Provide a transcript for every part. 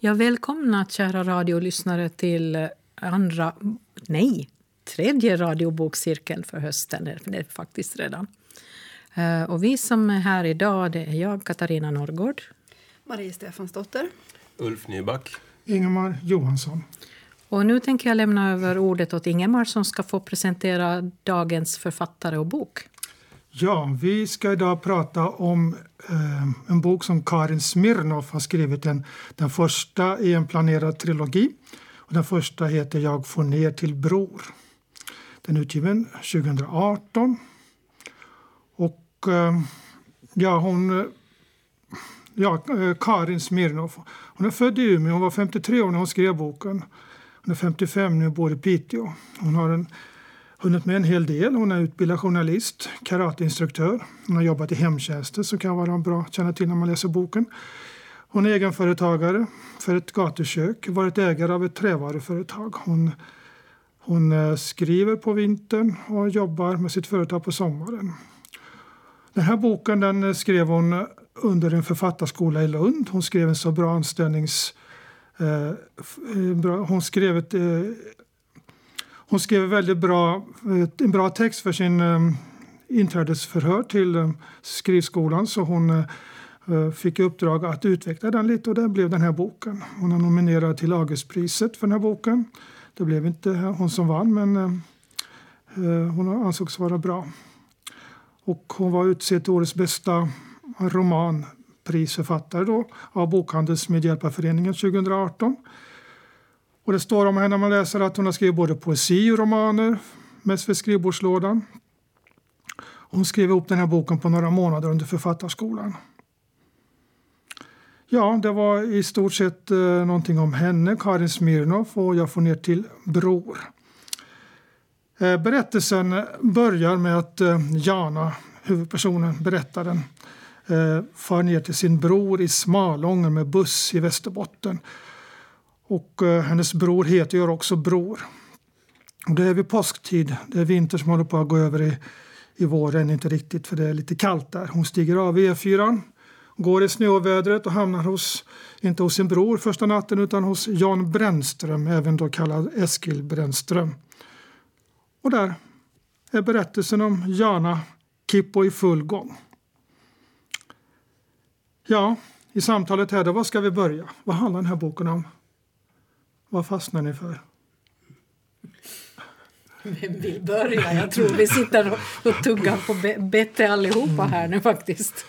Ja, välkomna kära radiolyssnare till andra, nej, tredje radiobokcirkeln för hösten. Det är faktiskt redan. Eh, och vi som är här idag det är jag, Katarina Norrgård. Marie Stefansdotter. Ulf Nyback. Ingemar Johansson. Och nu tänker jag lämna över ordet åt Ingemar som ska få presentera dagens författare och bok. Ja, vi ska idag prata om eh, en bok som Karin Smirnoff har skrivit. Den, den första i en planerad trilogi. Och den första heter Jag får ner till Bror. Den är utgiven 2018. Och eh, ja, hon... Eh, ja, eh, Karin Smirnoff. Hon är född i Umeå. Hon var 53 år när hon skrev boken. Hon är 55 nu och bor i Piteå. Hon har en hunnit med en hel del. Hon är utbildad journalist, karateinstruktör. Hon har jobbat i hemtjänsten som kan vara bra att känna till när man läser boken. Hon är egenföretagare för ett gatukök, varit ägare av ett trävaruföretag. Hon, hon eh, skriver på vintern och jobbar med sitt företag på sommaren. Den här boken den eh, skrev hon under en författarskola i Lund. Hon skrev en så bra anställnings... Eh, eh hon skrev ett hon skrev väldigt bra, eh, en bra text för sin eh, inträdesförhör till eh, skrivskolan så hon fick i uppdrag att utveckla den lite och det blev den här boken. Hon är nominerad till Augustpriset för den här boken. Det blev inte hon som vann men hon ansågs vara bra. Och hon var utsedd till årets bästa romanprisförfattare då, av Bokhandels medhjälparföreningen 2018. Och det står om henne när man läser att hon har skrivit både poesi och romaner, mest för skrivbordslådan. Hon skrev ihop den här boken på några månader under författarskolan. Ja, det var i stort sett eh, någonting om henne, Karin Smirnoff, och jag får ner till Bror. Eh, berättelsen börjar med att eh, Jana, huvudpersonen, berättaren, eh, far ner till sin bror i Smalånger med buss i Västerbotten och eh, hennes bror heter ju också Bror. Och det är vid påsktid. Det är vinter som håller på att gå över i, i våren, inte riktigt för det är lite kallt där. Hon stiger av E4, går i snövädret och hamnar hos, inte hos sin bror första natten utan hos Jan Brännström, även då kallad Eskil Brännström. Och där är berättelsen om Jana Kippo i full gång. Ja, i samtalet här, då, var ska vi börja? Vad handlar den här boken om? Vad fastnar ni för? Vem vill börja? Jag tror vi sitter och, tuggar på bete allihopa här nu faktiskt.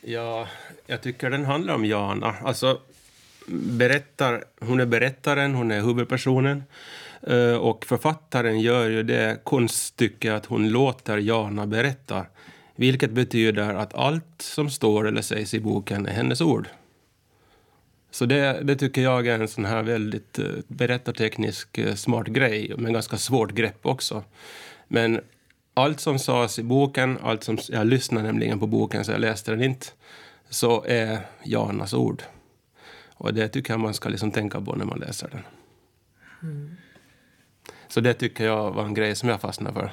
Ja, jag tycker den handlar om Jana. Alltså, berättar, hon är berättaren, hon är huvudpersonen. Eh, och författaren gör ju det konststycket att hon låter Jana berätta. Vilket betyder att allt som står eller sägs i boken är hennes ord. Så det, det, tycker jag är en sån här väldigt uh, berättarteknisk uh, smart grej, med ganska svårt grepp också. Men allt som sades i boken, allt som, jag lyssnade nämligen på boken så jag läste den inte, så är Janas ord. Och det tycker jag man ska liksom tänka på när man läser den. Mm. Så det tycker jag var en grej som jag fastnade för.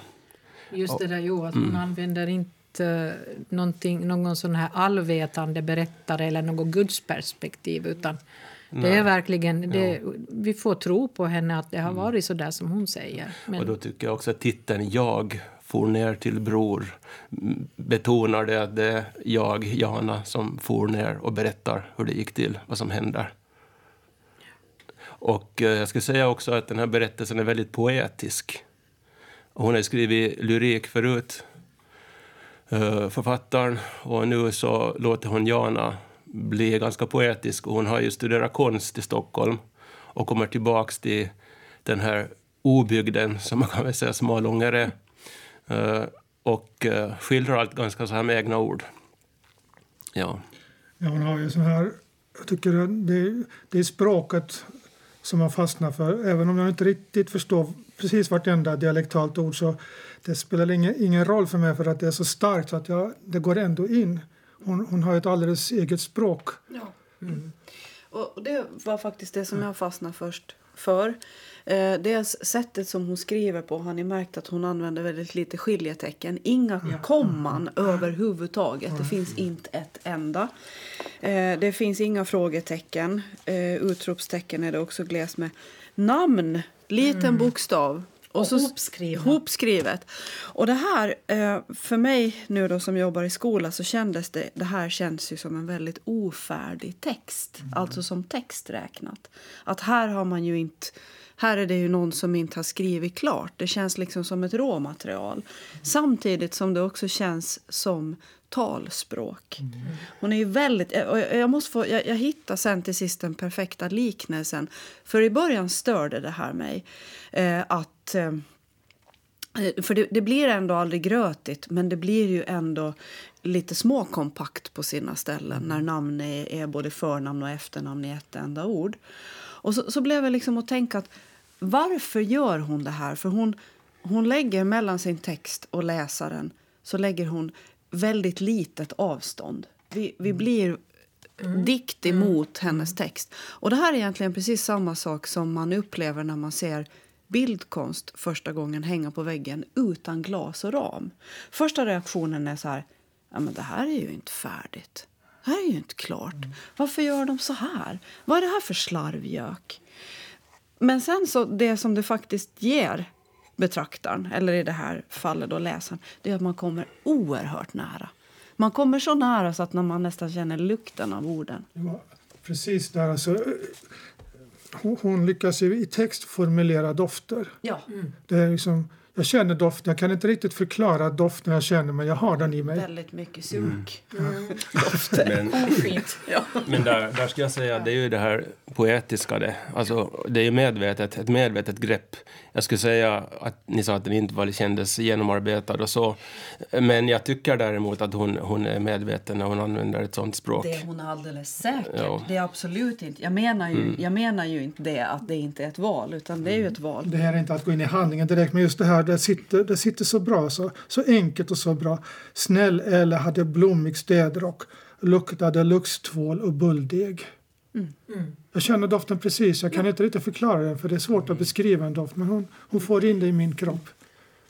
Just det där, jo, att mm. man använder inte uh, någon sån här allvetande berättare eller något gudsperspektiv utan Nej. det är verkligen, det, ja. vi får tro på henne att det har mm. varit så där som hon säger. Men... Och då tycker jag också att titeln Jag for ner till Bror betonar det att det är jag, Jana, som for ner och berättar hur det gick till, vad som händer. Och eh, jag ska säga också att den här berättelsen är väldigt poetisk. Hon har skrivit lyrik förut, Eh, Eh, författaren. Och nu så låter hon Jana bli ganska poetisk. hon har ju studerat konst i Stockholm och kommer tillbaka till den här obygden, som man kan väl säga Smalångare, är, eh, och eh, skildrar allt ganska så här med egna ord. Ja. ja hon har ju så här, jag tycker det, det är språket som man fastnar för. Även om jag inte riktigt förstår precis vartenda dialektalt ord så det spelar ingen, ingen roll för mig för att det är så starkt så att jag, det går ändå in. Hon, hon har ett alldeles eget språk. Ja. Mm. Och det var faktiskt det som jag fastnade först för. Eh, dels sättet som hon skriver på har ni märkt att hon använder väldigt lite skiljetecken. Inga ja. komman mm. överhuvudtaget. Det finns inte ett enda. Eh, det finns inga frågetecken. Eh, utropstecken är det också glest med. Namn, liten bokstav. Och så hopskrivet. hopskrivet. Och det här, eh, för mig nu då som jobbar i skola så kändes det, det här känns ju som en väldigt ofärdig text. Alltså som text räknat. Att här har man ju inte, här är det ju någon som inte har skrivit klart. Det känns liksom som ett råmaterial. Samtidigt som det också känns som talspråk. Hon är ju väldigt... och Jag, jag, måste få, jag, jag hittar sen till sist den perfekta liknelsen. För i början störde det här mig. Eh, att... Eh, för det, det blir ändå aldrig grötigt, men det blir ju ändå lite småkompakt på sina ställen när namn är, är både förnamn och efternamn i ett enda ord. Och så, så blev jag liksom att tänka att varför gör hon det här? För hon, hon lägger mellan sin text och läsaren så lägger hon väldigt litet avstånd. Vi, vi blir dikt emot hennes text. Och det här är egentligen precis samma sak som man upplever när man ser bildkonst första gången hänga på väggen utan glas och ram. Första reaktionen är så här, ja men det här är ju inte färdigt. Det här är ju inte klart. Varför gör de så här? Vad är det här för slarvgök? Men sen så det som det faktiskt ger betraktaren, eller i det här fallet då läsaren, det är att man kommer oerhört nära. Man kommer så nära så att när man nästan känner lukten av orden. Ja, precis där. Alltså, hon, hon lyckas i text formulera dofter. Ja, Det är liksom, jag känner doften. Jag kan inte riktigt förklara doften jag känner, men jag har den i mig. väldigt mycket sunk. Men, Ofint. men där, där ska jag säga att det är ju det här poetiska. Det. Alltså, det är ju medvetet, ett medvetet grepp. Jag skulle säga att ni sa att den inte var, kändes genomarbetad och så. Men jag tycker däremot att hon, hon är medveten när hon använder ett sånt språk. Det är hon alldeles säkert. Ja. Det är absolut inte. Jag menar, ju, jag menar ju inte det att det inte är ett val, utan det är ju ett val. Det här är inte att gå in i handlingen direkt, men just det här, det sitter, det sitter så bra, så, så enkelt och så bra. Snäll eller hade blommig städrock, luktade luxtvål och bulldeg. Jag känner doften precis, jag kan inte riktigt förklara den för det är svårt att beskriva en doft, men hon, hon får in det i min kropp.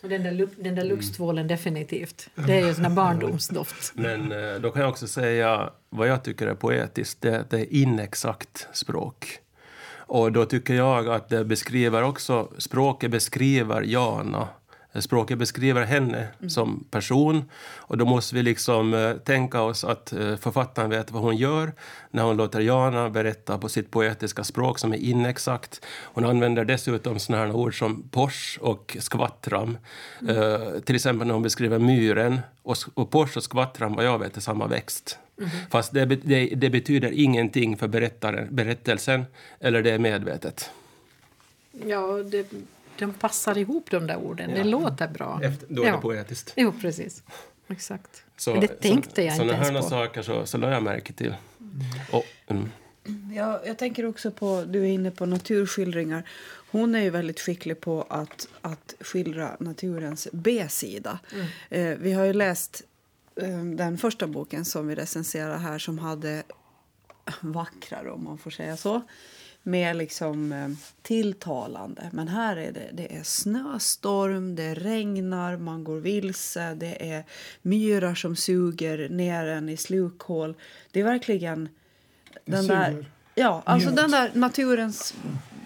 Och den där, luk- den där luxtvålen definitivt. Det är ju sån där barndomsdoft. Men eh, då kan jag också säga vad jag tycker är poetiskt, det, det är inexakt språk. Och då tycker jag att det beskriver också, språket beskriver Jana. Språket beskriver henne som person. Och då måste vi liksom eh, tänka oss att eh, författaren vet vad hon gör när hon låter Jana berätta på sitt poetiska språk som är inexakt. Hon använder dessutom såna här ord som pors och skvattram. Eh, till exempel när hon beskriver myren. Och, och pors och skvattram, vad jag vet, är samma växt. Fast det, det, det betyder ingenting för berättaren, berättelsen, eller det är medvetet. Ja, det, de passar ihop de där orden. Det låter bra. Efter, då är ja. det poetiskt. Jo, precis. Exakt. Så, Men det tänkte jag så, inte ens på. saker så, så lade jag märke till. Och, mm. Ja, jag tänker också på, du är inne på naturskildringar. Hon är ju väldigt skicklig på att, att skildra naturens B-sida. Eh, vi har ju läst eh, den första boken som vi recenserar här som hade vackrare, om man får säga så. Mer liksom eh, tilltalande. Men här är det, det är snöstorm, det regnar, man går vilse, det är myrar som suger ner en i slukhål. Det är verkligen Det den suger. där, ja, alltså den där naturens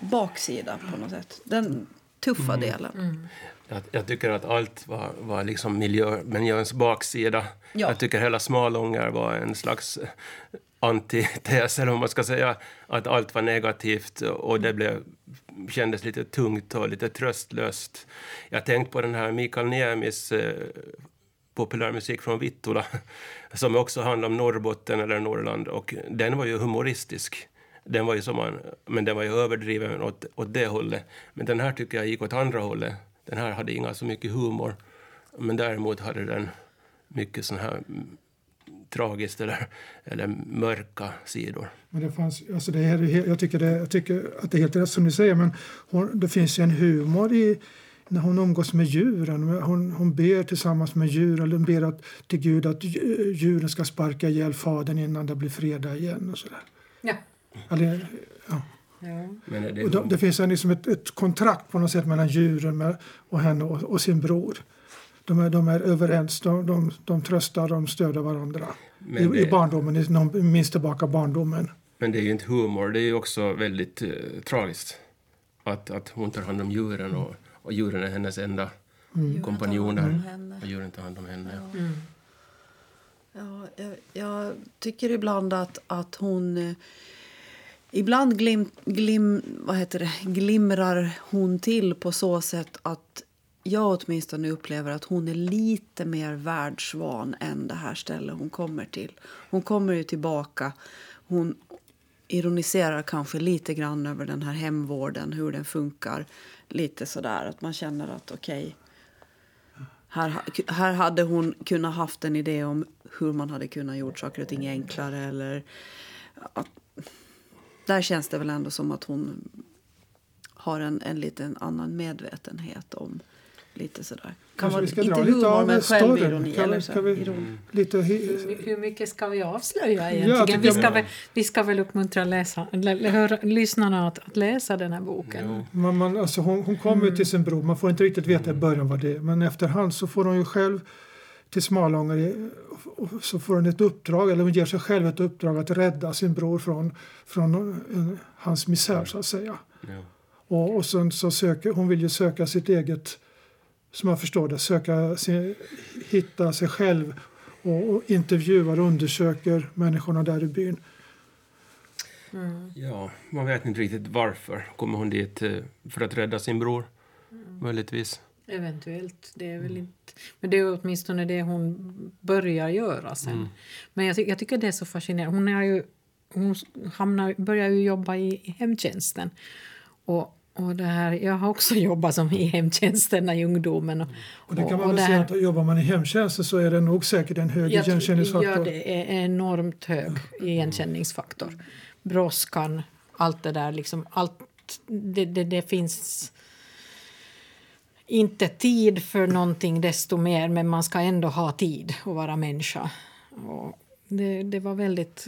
baksida på något sätt. Den tuffa delen. Jag, jag tycker att allt var, var liksom miljö, miljöns baksida. Ja. Jag tycker hela Smalånger var en slags antites, eller om man ska säga att allt var negativt och det blev, kändes lite tungt och lite tröstlöst. Jag tänkte på den här Mikael Niemis eh, populärmusik från Vittula som också handlar om Norrbotten eller Norrland och den var ju humoristisk. Den var ju som man, men den var ju överdriven åt, åt det hållet. Men den här tycker jag gick åt andra hållet. Den här hade inga så mycket humor. Men däremot hade den mycket sån här tragiskt eller, eller mörka sidor. Men det fanns, alltså det är, jag, tycker det, jag tycker att det är helt rätt som du säger, men hon, det finns ju en humor i när hon umgås med djuren. Hon, hon ber tillsammans med djur, eller hon ber att, till Gud att dj- djuren ska sparka ihjäl fadern innan det blir fredag igen. Och sådär. Ja. Eller, ja. ja. Men det, Och då, det finns en, liksom ett, ett kontrakt på något sätt mellan djuren med, och henne och, och sin bror. De är, de är överens, de, de, de tröstar, de stöder varandra. I, I barndomen, i, de minns tillbaka barndomen. Men det är ju inte humor, det är ju också väldigt eh, tragiskt. Att, att hon tar hand om djuren och, och djuren är hennes enda tar kompanjoner. Och djuren tar hand om henne. Ja. Mm. Ja, jag, jag tycker ibland att, att hon... eh, Ibland glim, glim, vad heter det, glimrar hon till på så sätt att jag åtminstone upplever att hon är lite mer världsvan än det här stället hon kommer till. Hon kommer ju tillbaka. Hon ironiserar kanske lite grann över den här hemvården, hur den funkar. Lite sådär att man känner att okej, här, här hade hon kunnat haft en idé om hur man hade kunnat gjort saker och ting enklare. Eller att, där känns det väl ändå som att hon har en, en liten annan medvetenhet om lite sådär. Kan Kanske man, vi ska inte dra lite humor av men självironi. Kan eller så. vi- Ironi. Lite, hi- Hur mycket ska vi avslöja egentligen? tycker vi, ska väl, vi ska väl uppmuntra läsa, lä, lä, höra, lyssnarna att, att läsa den här boken. man, man, alltså hon, hon kommer ju till sin bror, man får inte riktigt veta i början vad det är. Men efterhand så får hon ju själv till Smalånger och så får hon ett uppdrag, eller hon ger sig själv ett uppdrag att rädda sin bror från, från hans misär så att säga. Ja. Och, och sen så söker, hon vill ju söka sitt eget, som jag förstår det, söka sin, hitta sig själv och, och intervjuar och undersöker människorna där i byn. ja, man vet inte riktigt varför. Kommer hon dit eh, för att rädda sin bror? Möjligtvis. Eventuellt. Det är väl inte, men det är åtminstone det hon börjar göra sen. Men jag, ty jag tycker det är så fascinerande. Hon, är ju, hon hamnar, börjar ju jobba i, i hemtjänsten. Och, och det här, jag har också jobbat som i hemtjänsten i ungdomen. Och, Och det kan man och väl det säga här- att jobbar man i hemtjänsten så är det nog säkert en hög Jag igenkänningsfaktor. Ja, det är enormt hög igenkänningsfaktor. Brådskan, allt det där. Liksom, allt, det, det, det finns inte tid för någonting desto mer, men man ska ändå ha tid att vara människa. Och det, det var väldigt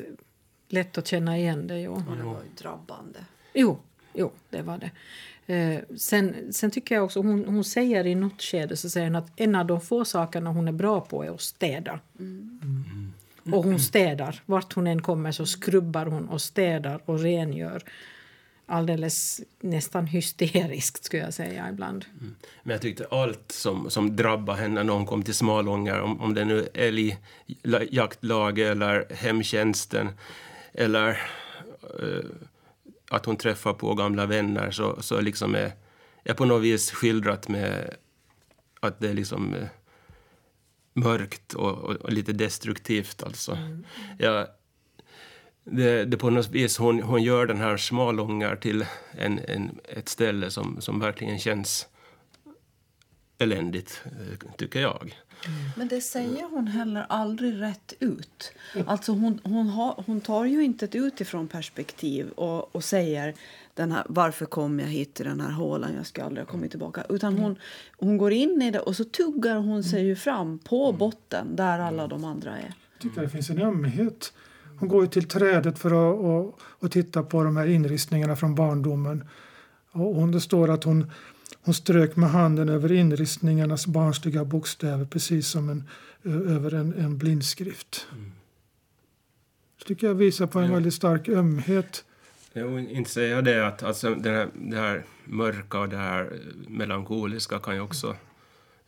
lätt att känna igen det. Jo. Och det var ju drabbande. Jo, jo, det var det. Eh, sen, sen tycker jag också, hon, hon säger i något skede så säger hon att en av de få sakerna hon är bra på är att städa. Och hon städar. Vart hon än kommer så skrubbar hon och städar och rengör. Alldeles nästan hysteriskt skulle jag säga ibland. Men jag tyckte allt som, som drabbade henne när hon kom till Smalånger, om, om det nu är älgjaktlaget eller hemtjänsten eller eh, att hon träffar på gamla vänner, så, så liksom är, är på något vis skildrat med att det är liksom eh, mörkt och, och, och lite destruktivt. Alltså. Jag, det, det på något vis, hon, hon gör den här Smalånger till en, en, ett ställe som, som verkligen känns eländigt, eh, tycker jag. Men det säger hon heller aldrig rätt ut. Alltså hon, hon, har, hon tar ju inte ett utifrån perspektiv och, och säger den här, varför kom jag hit till den här hålan, jag ska aldrig ha kommit tillbaka. Utan hon, hon går in i det och så tuggar hon sig ju fram på botten där alla de andra är. Jag tycker det finns en ömhet. Hon går ju till trädet för att och, och titta på de här inristningarna från barndomen. Och hon, det står att hon, hon strök med handen över inristningarnas barnsliga bokstäver precis som en, över en, en blindskrift. Det tycker jag visar på en Ja. väldigt stark ömhet. Jo, inte säger jag det att alltså, det, här, det här mörka och det här eh, melankoliska kan ju också...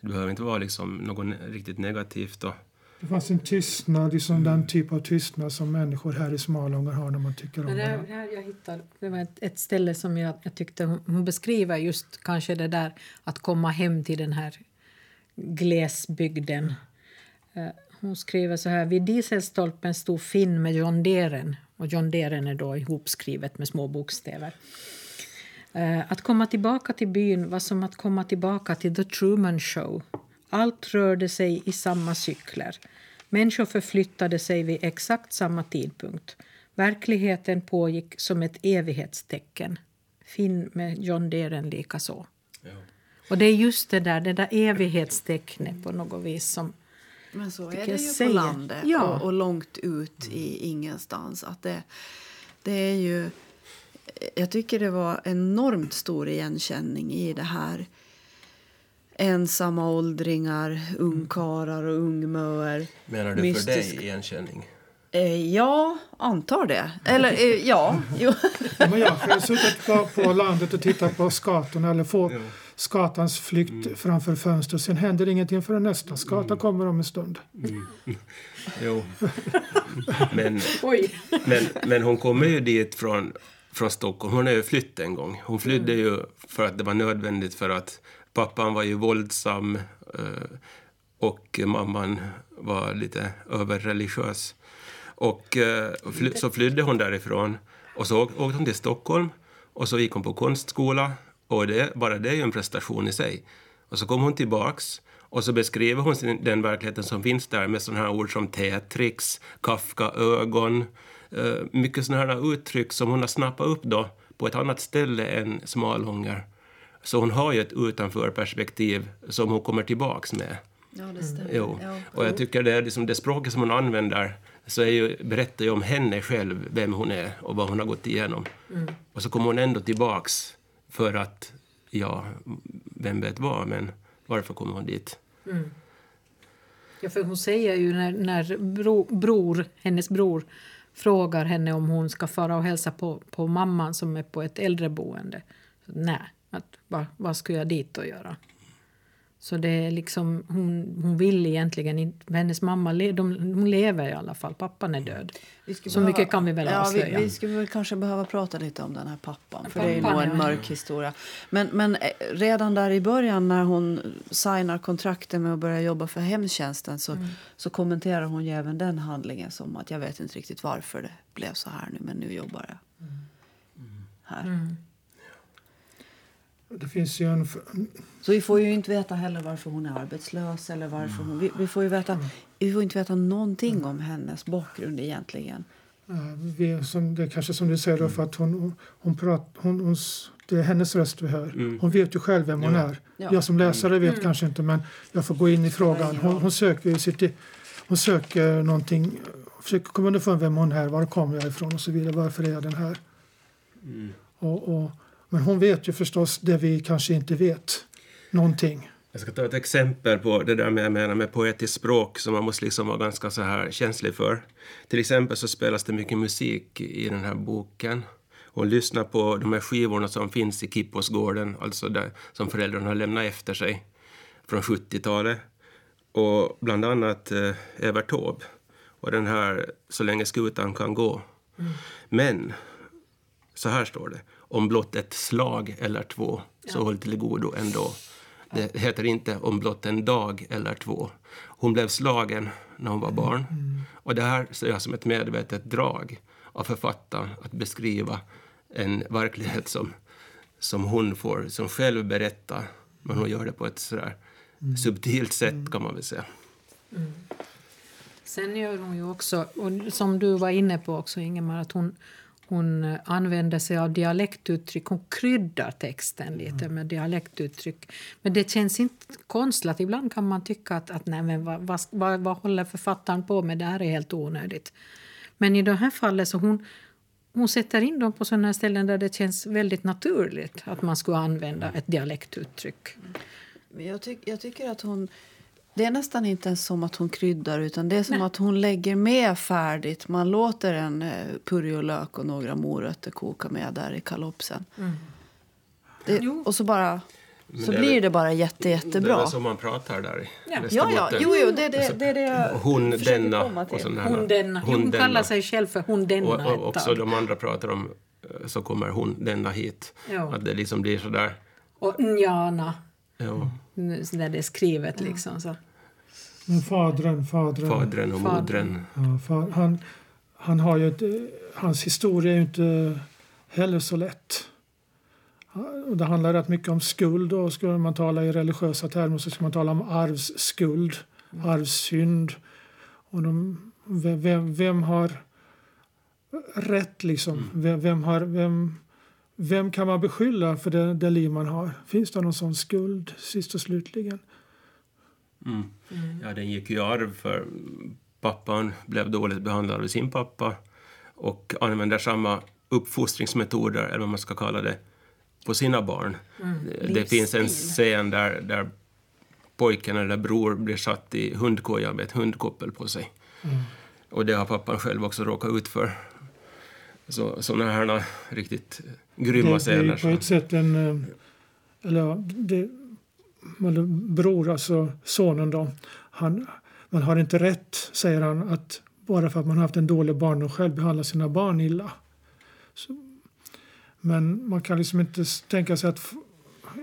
Det behöver inte vara liksom något riktigt negativt. Och, Det fanns en tystnad, liksom den typ av tystnad som människor här i Smalånger har när man tycker om det, här, här jag hittade, det var ett, ett ställe som jag, jag tyckte hon, beskriver just kanske det där att komma hem till den här glesbygden. Eh, Hon skriver så här. Vid dieselstolpen stod Finn med John Deren. Och John Deren är då ihopskrivet med små bokstäver. Eh, Att komma tillbaka till byn var som att komma tillbaka till The Truman Show. Allt rörde sig i samma cykler. Människor förflyttade sig vid exakt samma tidpunkt. Verkligheten pågick som ett evighetstecken. Finn med John Deren likaså. ja. Och det är just det där, det där evighetstecknet på något vis som... Men så är det ju säger. på landet Ja. och, och långt ut i ingenstans. Att det, det är ju... Jag tycker det var enormt stor igenkänning i det här ensamma åldringar, ungkarlar och ungmöer. Menar du Mystisk. för dig igenkänning? Eh, ja, antar det. Eller eh, ja. Jo. Ja, men jag har suttit på, på landet och tittat på skatorna eller få Ja. skatans flykt framför fönstret. Sen händer ingenting förrän nästa skata kommer om en stund. Jo. Men, Oj! men, men hon kommer ju dit från, från Stockholm. Hon har ju flytt en gång. Hon flydde ju för att det var nödvändigt för att pappan var ju våldsam eh, och mamman var lite överreligiös. Eh, och fly, så flydde hon därifrån och så åkte hon till Stockholm och så gick hon på konstskola och det, bara det är ju en prestation i sig. Och så kom hon tillbaks och så beskriver hon sin, den verkligheten som finns där med sådana här ord som Tetrix, Kafka-ögon, eh, mycket sådana här uttryck som hon har snappat upp då på ett annat ställe än Smalånger. Så hon har ju ett utanförperspektiv som hon kommer tillbaks med. Ja, det stämmer. Jo. Ja. Och jag tycker det, är liksom det språket som hon använder så är ju, berättar ju om henne själv, vem hon är och vad hon har gått igenom. Och så kommer hon ändå tillbaks för att, ja, vem vet vad, men varför kommer hon dit? Ja, för hon säger ju när, när bro, bror, hennes bror frågar henne om hon ska fara och hälsa på, på mamman som är på ett äldreboende. Så, Nej, att, vad, vad skulle jag dit och göra? Så det är liksom, hon, hon vill egentligen inte... Hennes mamma le, de, hon lever i alla fall, pappan är död. Så mycket kan vi väl ja, avslöja. Vi, vi skulle väl kanske behöva prata lite om den här pappan. För det är Pappan, nog en ja. mörk historia. Men, men eh, redan där i början när hon signar kontrakten med att börja jobba för hemtjänsten så, Mm. så kommenterar hon ju även den handlingen som att jag vet inte riktigt varför det blev så här nu men nu jobbar jag här. Mm. Det finns ju en... Så vi får ju inte veta heller varför hon är arbetslös eller varför hon... Vi, vi får ju veta... Vi får inte veta någonting om hennes bakgrund egentligen. Vi, som, det är kanske som du säger, då, för att hon, hon, prat, hon, hon, det är hennes röst vi hör. Hon vet ju själv vem hon Ja. är. Ja. Jag som läsare vet kanske inte, men jag får gå in i frågan. Hon, hon söker ju sitt, hon söker någonting, försöker komma underfund vem hon är, var kommer jag ifrån och så vidare. Varför är jag den här? Och, och, men hon vet ju förstås det vi kanske inte vet. Någonting. Jag ska ta ett exempel på det där med, jag menar, med poetiskt språk som man måste liksom vara ganska så här känslig för. Till exempel så spelas det mycket musik i den här boken. Hon lyssnar på de här skivorna som finns i Kipposgården, alltså där, som föräldrarna har lämnat efter sig från 70-talet. Och bland annat eh, Evert Taube och den här Så länge skutan kan gå. Men så här står det. Om blott ett slag eller två, så håll till godo ändå. Det heter inte om blott en dag eller två. Hon blev slagen när hon var barn. Och det här ser jag som ett medvetet drag av författaren att beskriva en verklighet som, som hon får som själv berätta. Men hon gör det på ett sådär subtilt sätt kan man väl säga. Sen gör hon ju också, och som du var inne på också Ingemar, att hon, hon använder sig av dialektuttryck. Hon kryddar texten lite med dialektuttryck. Men det känns inte konstlat. Ibland kan man tycka att, att nej, men vad, vad, vad, vad håller författaren på med? Det här är helt onödigt. Men i det här fallet så hon, hon sätter in dem på sådana ställen där det känns väldigt naturligt att man skulle använda ett dialektuttryck. Men Jag, tyck, jag tycker att hon... Det är nästan inte ens som att hon kryddar utan det är som Nej. att hon lägger med färdigt. Man låter en eh, purjolök och några morötter koka med där i kalopsen. Det, Jo. och så bara... Men Så det är blir väl- det bara Det jättejättebra. är väl så man pratar där i Ja. Ja, ja, jo, jo, det är det, det, är det jag Hon, försöker denna komma till. och sådana här. Hon, denna. Jo, hon denna. kallar sig själv för hon denna Och, och också de andra pratar om eh, så kommer hon denna hit. Ja. Att det liksom blir sådär. Och njana. Ja, Nu, så Där det är skrivet liksom. Så. Men fadren, fadren. fadren och modren. Ja, för han, han har ju ett, hans historia är ju inte heller så lätt. Det handlar rätt mycket om skuld. Och skulle man tala i religiösa termer så ska man tala om arvsskuld, arvssynd. Och de, vem, vem, vem har rätt liksom? Vem, vem, har, vem, vem kan man beskylla för det, det liv man har? Finns det någon sån skuld sist och slutligen? Mm. Ja, den gick ju i arv för pappan blev dåligt behandlad av sin pappa och använder samma uppfostringsmetoder, eller vad man ska kalla det, på sina barn. Det, det finns en scen där, där pojken eller bror blir satt i hundkoja med ett hundkoppel på sig. Mm. Och det har pappan själv också råkat ut för. Så, sådana här riktigt grymma scener. Det är på ett sätt en... Eh, eller det, bror, alltså sonen då. Han, man har inte rätt, säger han, att bara för att man haft en dålig barndom själv behandla sina barn illa. Så, men man kan liksom inte tänka sig att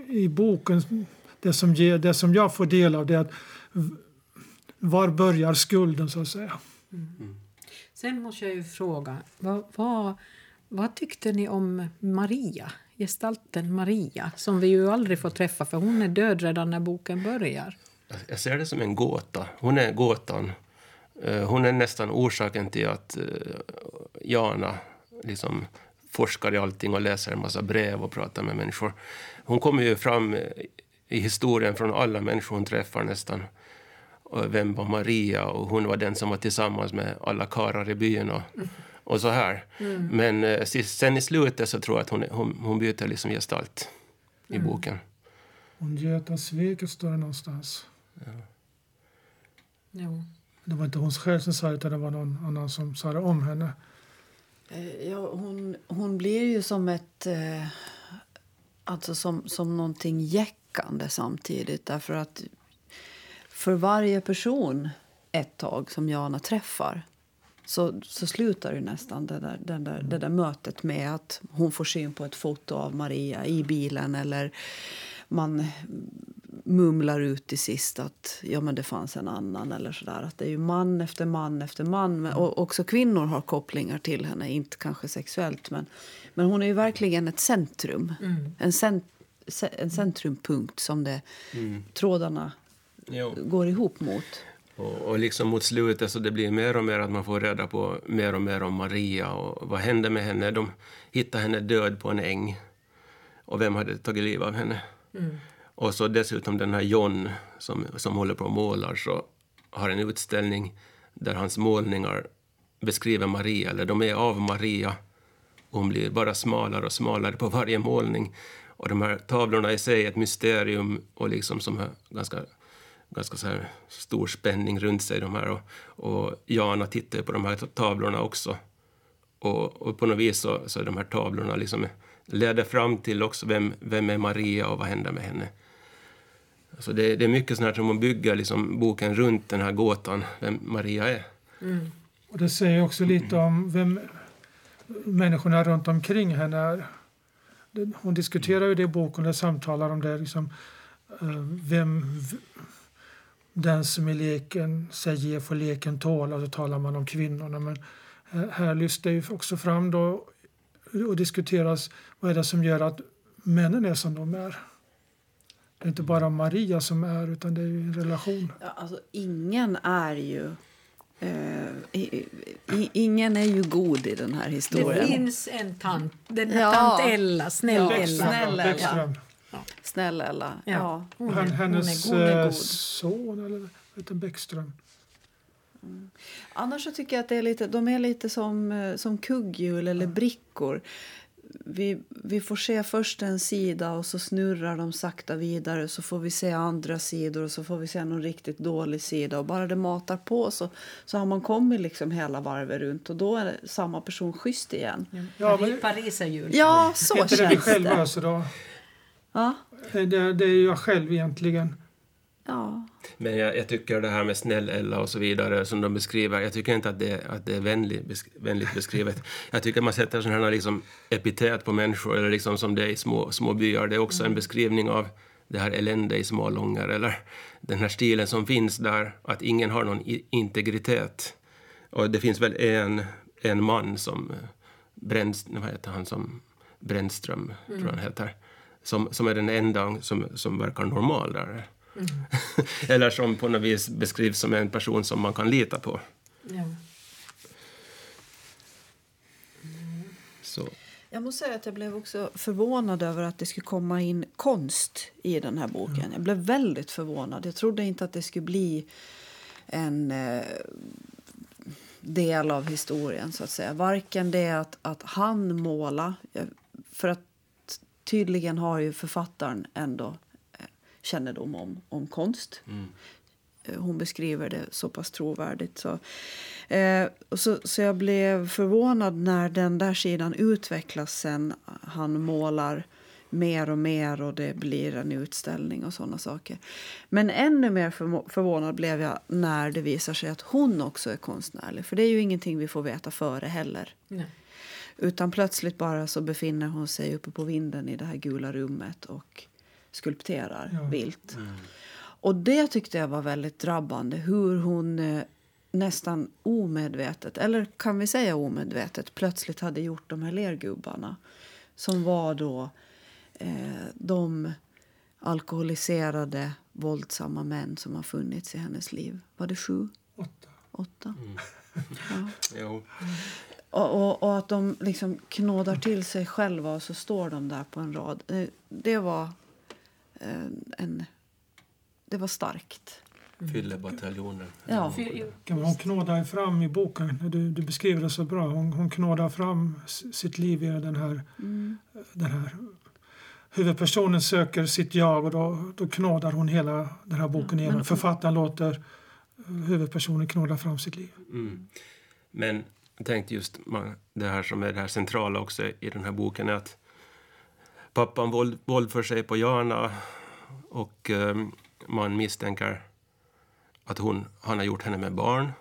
i boken, det som, ger, det som jag får del av det är att var börjar skulden så att säga. Mm. Sen måste jag ju fråga, vad, vad, vad tyckte ni om Maria? Gestalten Maria, som vi ju aldrig får träffa för hon är död redan när boken börjar. Jag ser det som en gåta. Hon är gåtan. Eh, hon är nästan orsaken till att eh, Jana liksom forskar i allting och läser en massa brev och pratar med människor. Hon kommer ju fram i historien från alla människor hon träffar nästan. Vem var Maria? Och hon var den som var tillsammans med alla karlar i byn. Och, och så här. Mm. Men eh, sen i slutet så tror jag att hon, hon, hon byter liksom gestalt i mm. boken. Hon Göta sveket står det någonstans. Ja. Jo. Det var inte hon själv som sa det, utan det var någon annan som sa det om henne. Eh, ja, hon, hon blir ju som ett... Eh, alltså som, som någonting jäckande samtidigt. Därför att för varje person ett tag som Jana träffar så, så slutar ju nästan det där, det, där, det där mötet med att hon får syn på ett foto av Maria i bilen eller man mumlar ut till sist att ja, men det fanns en annan. eller så där. Att Det är ju man efter man efter man. Och också kvinnor har kopplingar till henne, inte kanske sexuellt. Men, men hon är ju verkligen ett centrum. Mm. En, cent, en centrumpunkt som det, mm. trådarna jo. går ihop mot. Och, och, liksom mot slutet så det blir mer och mer att man får reda på mer och mer om Maria och vad hände med henne. De hittade henne död på en äng. Och vem hade tagit livet av henne? Mm. Och så dessutom den här John som, som håller på och målar så har en utställning där hans målningar beskriver Maria, eller de är av Maria. Hon blir bara smalare och smalare på varje målning. Och de här tavlorna i sig är ett mysterium och liksom som har ganska, ganska så här stor spänning runt sig. De här. Och, och Jana tittar på de här tavlorna också. Och, och på något vis så, så är de här tavlorna liksom leder fram till också vem, vem är Maria och vad händer med henne. Alltså det, det är mycket sånt här som man bygger liksom boken runt den här gåtan, vem Maria är. Mm. Och det säger också lite om vem människorna runt omkring henne är. Hon diskuterar ju det i boken och samtalar om det. Liksom, eh, vem den som i leken säger ge får leken tåla, och så talar man om kvinnorna. Men här lyfts det också fram då och diskuteras vad är det som gör att männen är som de är. Det är inte bara Maria som är, utan det är en relation. Ja, alltså, ingen är ju... Uh, i, i, ingen är ju god i den här historien. Det finns en tant, den ja. tant Ella, snäll ja, Ella. Snäll Ella. Ja. Snäll Ella. Ja. ja. Hon är, hennes hon är god, god. son, eller heter Bäckström. Mm. Annars så tycker jag att det är lite, de är lite som, eh, som kugghjul eller brickor vi, vi får se först en sida och så snurrar de sakta vidare så får vi se andra sidor och så får vi se någon riktigt dålig sida och bara det matar på så, så har man kommit liksom hela varvet runt och då är samma person schysst igen. Ja, men, Paris är jul. Ja, så känns det. Är det själv då? Ja. Det, det är jag själv egentligen. Ja. Men jag, jag, tycker det här med snäll-Ella och så vidare som de beskriver, jag tycker inte att det, att det är vänligt, besk, vänligt beskrivet. Jag tycker man sätter sådana här liksom epitet på människor, eller liksom som det är i små, små byar. Det är också mm. en beskrivning av det här elände i små långar, eller den här stilen som finns där, att ingen har någon integritet. Och det finns väl en, en man som, Brännström, vad heter han som, Brännström, mm. tror jag han heter, som, som är den enda som, som verkar normal där. Mm. Eller som på något vis beskrivs som en person som man kan lita på. Ja. Så. Jag måste säga att jag blev också förvånad över att det skulle komma in konst i den här boken. Mm. Jag blev väldigt förvånad. Jag trodde inte att det skulle bli en eh, del av historien. så att säga. Varken det att, att han måla, för att tydligen har ju författaren ändå kännedom om, om konst. Eh, Hon beskriver det så pass trovärdigt. Så, eh, så, så jag blev förvånad när den där sidan utvecklas sen. Han målar mer och mer och det blir en utställning och sådana saker. Men ännu mer förvånad blev jag när det visar sig att hon också är konstnärlig. För det är ju ingenting vi får veta före heller. Nej. Utan plötsligt bara så befinner hon sig uppe på vinden i det här gula rummet och skulpterar Ja. vilt. Och det tyckte jag var väldigt drabbande. Hur hon eh, nästan omedvetet, eller kan vi säga omedvetet, plötsligt hade gjort de här lergubbarna. Som var då eh, de alkoholiserade, våldsamma män som har funnits i hennes liv. Var det sju? Åtta. Åtta? Mm. Ja. Jo. Och, och, och att de liksom knådar till sig själva och så står de där på en rad. Eh, Det var eh, en... Det var starkt. Fyllebataljonen. Ja. Hon knådar fram i boken, du, du beskriver det så bra, hon, hon knådar fram sitt liv i den här, den här huvudpersonen söker sitt jag och då, då knådar hon hela den här boken igenom. Författaren låter huvudpersonen knåda fram sitt liv. Mm. Men jag tänkte just det här som är det här centrala också i den här boken är att pappan våld, våldför sig på Jana och ehm, man misstänker att hon, han har gjort henne med barn.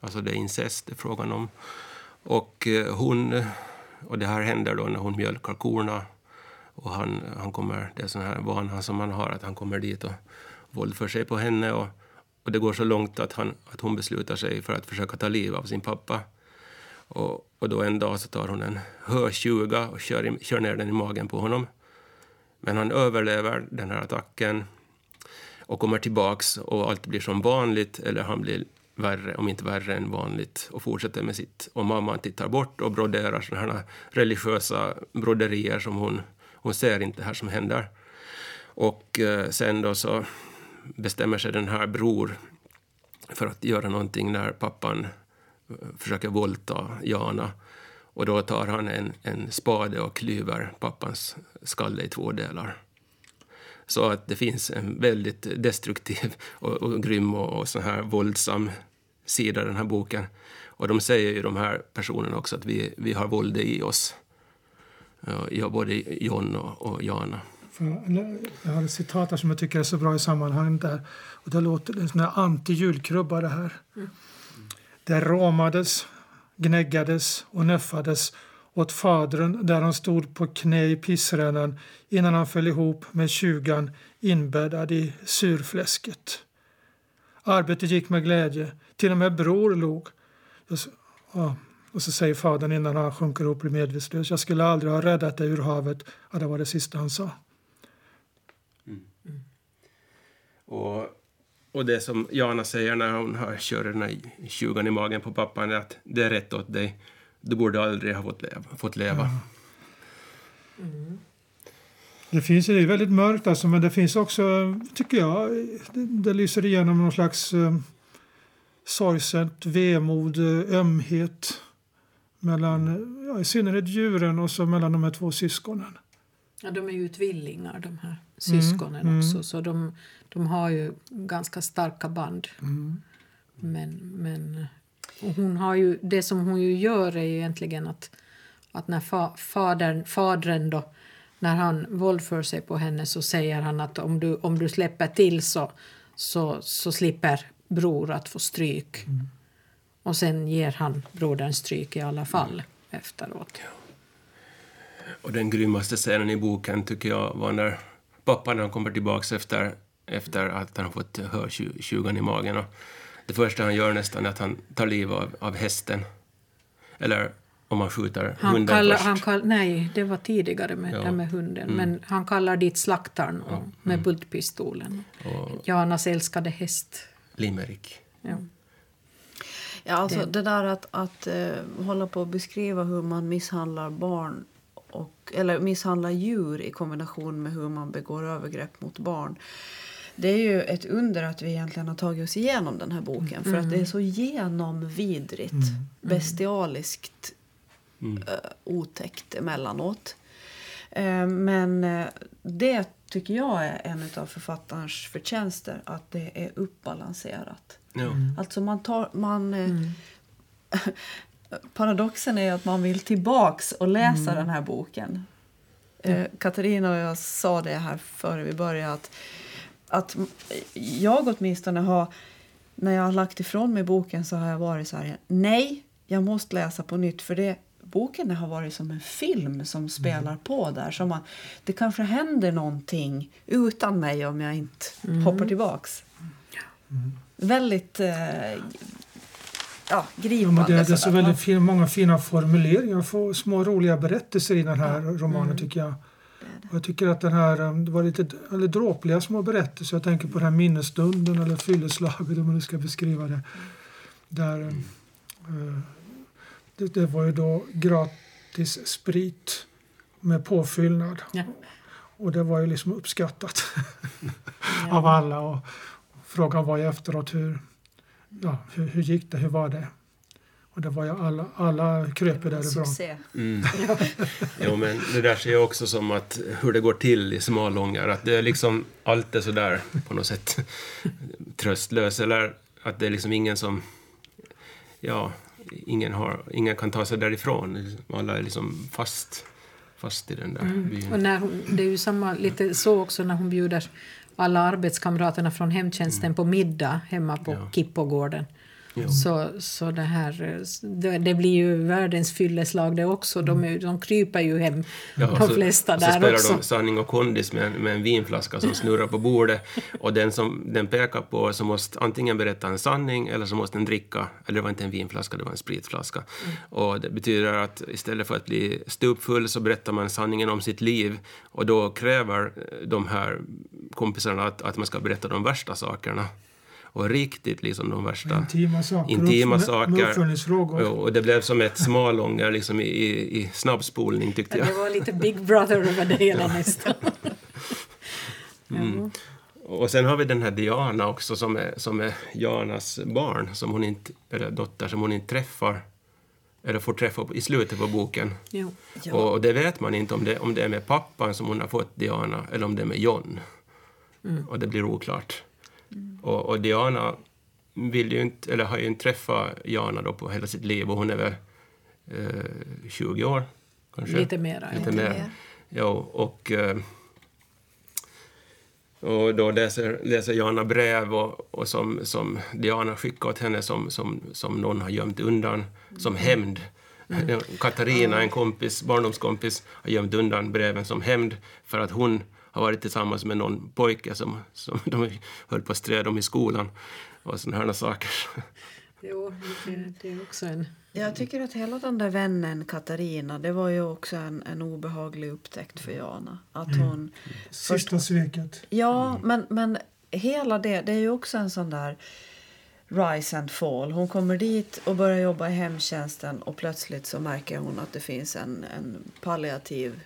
Alltså det är incest det är frågan om. Och eh, hon, och det här händer då när hon mjölkar korna. Och han, han kommer, det är sån här vana som han har, att han kommer dit och våldför sig på henne. Och, och det går så långt att, han, att hon beslutar sig för att försöka ta liv av sin pappa. Och, och då en dag så tar hon en hötjuga och kör, i, kör ner den i magen på honom. Men han överlever den här attacken och kommer tillbaks och allt blir som vanligt eller han blir värre, om inte värre än vanligt och fortsätter med sitt. Och mamman tittar bort och broderar sådana här religiösa broderier som hon, hon ser inte här som händer. Och eh, sen då så bestämmer sig den här bror för att göra någonting när pappan eh, försöker våldta Jana. Och då tar han en, en spade och klyver pappans skalle i två delar. Så att det finns en väldigt destruktiv och, och grym och, och så här våldsam sida i den här boken. Och de säger ju de här personerna också att vi, vi har våld i oss. Ja, både John och, och Jana. Jag har ett citat här som jag tycker är så bra i sammanhanget. Där. Och det låter det är en sån här anti-julkrubba det här. Det råmades, gnäggades och nöffades åt fadern där han stod på knä i pissrännan innan han föll ihop med tjugan inbäddad i surfläsket. Arbetet gick med glädje. Till och med bror log. Ja, och så säger fadern innan han sjunker upp och blir medvetslös. Jag skulle aldrig ha räddat dig ur havet. Ja, det var det sista han sa. Och, och det som Jana säger när hon har kört den här tjugan i magen på pappan är att det är rätt åt dig. Du borde aldrig ha fått leva. Fått leva. Det finns det är väldigt mörkt alltså, men det finns också, tycker jag, det, det lyser igenom någon slags eh, sorgset vemod, eh, ömhet mellan, ja, i synnerhet djuren och så mellan de här två syskonen. Ja, de är ju tvillingar, de här syskonen mm. också. Så de, de har ju ganska starka band. Men, men och hon har ju, det som hon ju gör är ju egentligen att, att när fa, fadern, fadern då, när han våldför sig på henne så säger han att om du, om du släpper till så, så, så slipper bror att få stryk. Och sen ger han brodern stryk i alla fall efteråt. Och den grymmaste scenen i boken tycker jag var när pappan när han kommer tillbaks efter, efter att han fått hötjugan i magen. Och det första han gör nästan är att han tar liv av, av hästen. Eller om man skjuter Han hunden kallar, först. han kall, nej, det var tidigare med, Ja. med hunden. Men han kallar dit slaktaren och, med bultpistolen. Och Janas älskade häst. Limerick. Ja. Ja, alltså Det- det, där att, att eh, hålla på och beskriva hur man misshandlar barn och, eller misshandlar djur i kombination med hur man begår övergrepp mot barn. Det är ju ett under att vi egentligen har tagit oss igenom den här boken. För att det är så genomvidrigt, bestialiskt Mm. eh, otäckt emellanåt. Eh, men eh, det tycker jag är en av författarens förtjänster, att det är uppbalanserat. Ja. Alltså man tar... Man, eh, paradoxen är att man vill tillbaks och läsa den här boken. Eh, Katarina och jag sa det här före vi började att, att jag åtminstone har när jag har lagt ifrån mig boken så har jag varit så här, nej, jag måste läsa på nytt för det boken har varit som en film som spelar på där. Så man, det kanske händer någonting utan mig om jag inte hoppar tillbaks. Väldigt eh, ja, Ja, gripande. men det, det är så väldigt fin, många fina formuleringar, få små roliga berättelser i den här romanen tycker jag. Och jag tycker att den här, um, det var lite eller dråpliga små berättelser. Jag tänker på den här minnesstunden eller fylleslaget om man nu ska beskriva det. Där, um, eh, det, det var ju då gratis sprit med påfyllnad. Ja. Och det var ju liksom uppskattat av alla. Och frågan var ju efteråt hur, ja, hur, hur gick det, hur var det? Och det var ju alla, alla kröp därifrån. Mm. Jo, men det där ser jag också som att hur det går till i Smalångar, att det är liksom allt är sådär på något sätt tröstlöst, eller att det är liksom ingen som, ja, ingen, har, ingen kan ta sig därifrån. Alla är liksom fast, fast i den där byn. Och när hon, det är ju samma, lite så också när hon bjuder alla arbetskamraterna från hemtjänsten på middag hemma på Ja. Kippogården. Så, så det här, eh, det, blir ju världens fylleslag det också. De, är, de kryper ju hem, Ja, de så- flesta så där spelar också. de sanning och kondis med, en- med en vinflaska som snurrar på bordet. Och den som den pekar på så måste antingen berätta en sanning eller så måste den dricka. Eller det var inte en vinflaska, det var en spritflaska. Och det betyder att istället för att bli stupfull så berättar man sanningen om sitt liv. Och då kräver de här kompisarna att, att man ska berätta de värsta sakerna. Och riktigt liksom de värsta Intima saker. intima saker. Och det blev som ett smalånger liksom i, i, i snabbspolning tyckte jag. Det var lite Big Brother över det hela nästan. Mm. Och sen har vi den här Diana också som är, som är Janas barn, som hon inte, eller dotter, som hon inte träffar eller får träffa i slutet på boken. Jo. Ja. Och, och det vet man inte om det, om det är med pappan som hon har fått Diana eller om det är med John. Och det blir oklart. Och, och Diana vill ju inte, eller har ju inte träffat Jana då på hela sitt liv och hon är väl eh, 20 år kanske. Lite mera. Lite Ja. mer. mer. Ja, och, eh, och då läser, läser Jana brev och, och som, som Diana skickar åt henne som, som, som någon har gömt undan som hämnd. Katarina, en kompis, barndomskompis, har gömt undan breven som hämnd för att hon har varit tillsammans med någon pojke som, som de höll på att strida om i skolan och sådana här saker. Jo, det, det är också en... Jag tycker att hela den där vännen Katarina, det var ju också en, en obehaglig upptäckt för Jana. Att hon... Sista sveket. Ja, men, men hela det, det är ju också en sån där rise and fall. Hon kommer dit och börjar jobba i hemtjänsten och plötsligt så märker hon att det finns en, en palliativ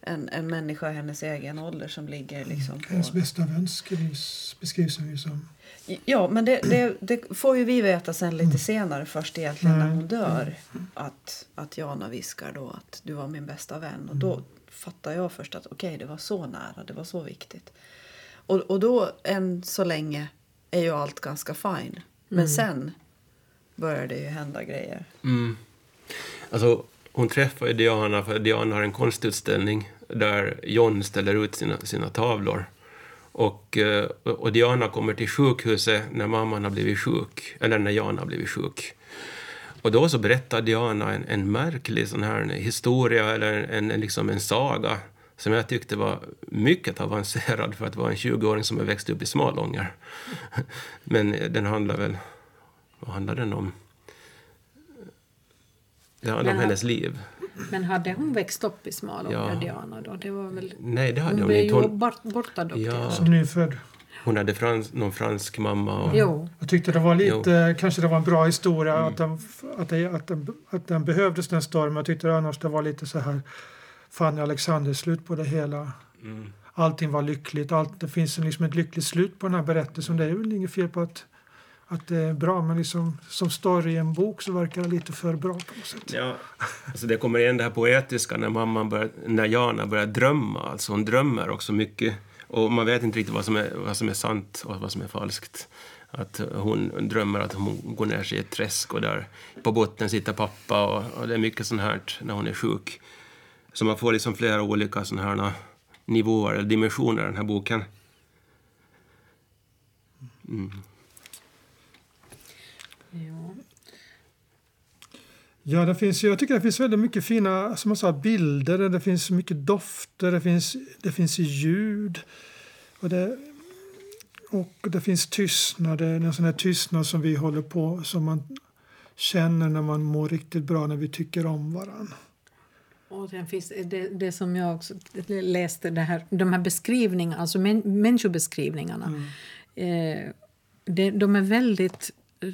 en, en människa i hennes egen ålder som ligger liksom på... Hennes bästa vän skrivs, beskrivs hon ju som. Ja, men det, det, det får ju vi veta sen lite senare först egentligen när Mm. hon dör. Att, att Jana viskar då att du var min bästa vän. Och då fattar jag först att okej, det var så nära, det var så viktigt. Och, och då än så länge är ju allt ganska fine. Men sen börjar det ju hända grejer. Mm. Alltså, hon träffar ju Diana för Diana har en konstutställning där John ställer ut sina, sina tavlor. Och, eh, och Diana kommer till sjukhuset när mamman har blivit sjuk, eller när Jan har blivit sjuk. Och då så berättar Diana en, en märklig sån här historia, eller en, en, liksom en saga, som jag tyckte var mycket avancerad för att vara en 20-åring som har växt upp i Smalånger. Men den handlar väl... Vad handlar den om? Det handlar om Men- hennes liv. Men hade hon växt upp i Smalångar, Ja. Diana? Då? Det var väl... Nej, det hade Hon hon blev ju Hon, bort, bortadopterad. Ja. Som nyfödd. hon hade frans, någon fransk mamma. Och, Jo. Jag tyckte det var lite, kanske det var en bra historia Mm. att, den, att, det, att, den, att den behövdes den stormen. Jag tyckte annars det var lite så här Fanny Alexander-slut på det hela. Mm. Allting var lyckligt. Allt, det finns liksom ett lyckligt slut på den här berättelsen. Det är väl inget fel på att, att det är bra. Men liksom, som story i en bok så verkar det lite för bra på något sätt. Ja, alltså det kommer igen det här poetiska när mamman börjar, när Jana börjar drömma. Alltså hon drömmer också mycket. Och man vet inte riktigt vad som är, vad som är sant och vad som är falskt. Att hon drömmer att hon går ner sig i ett träsk och där på botten sitter pappa och, och det är mycket sånt här när hon är sjuk. Så man får liksom flera olika såna här nivåer eller dimensioner i den här boken. Mm. Ja. Ja, det finns, jag tycker det finns väldigt mycket fina som jag sa, bilder, det finns mycket dofter, det finns, det finns ljud. Och det, och det finns tystnad, en sån här tystnad som vi håller på, som man känner när man mår riktigt bra, när vi tycker om varandra. Och sen finns det, det som jag också läste, det här, de här beskrivningarna, alltså män, människobeskrivningarna. Mm. Eh, det, de är väldigt eh,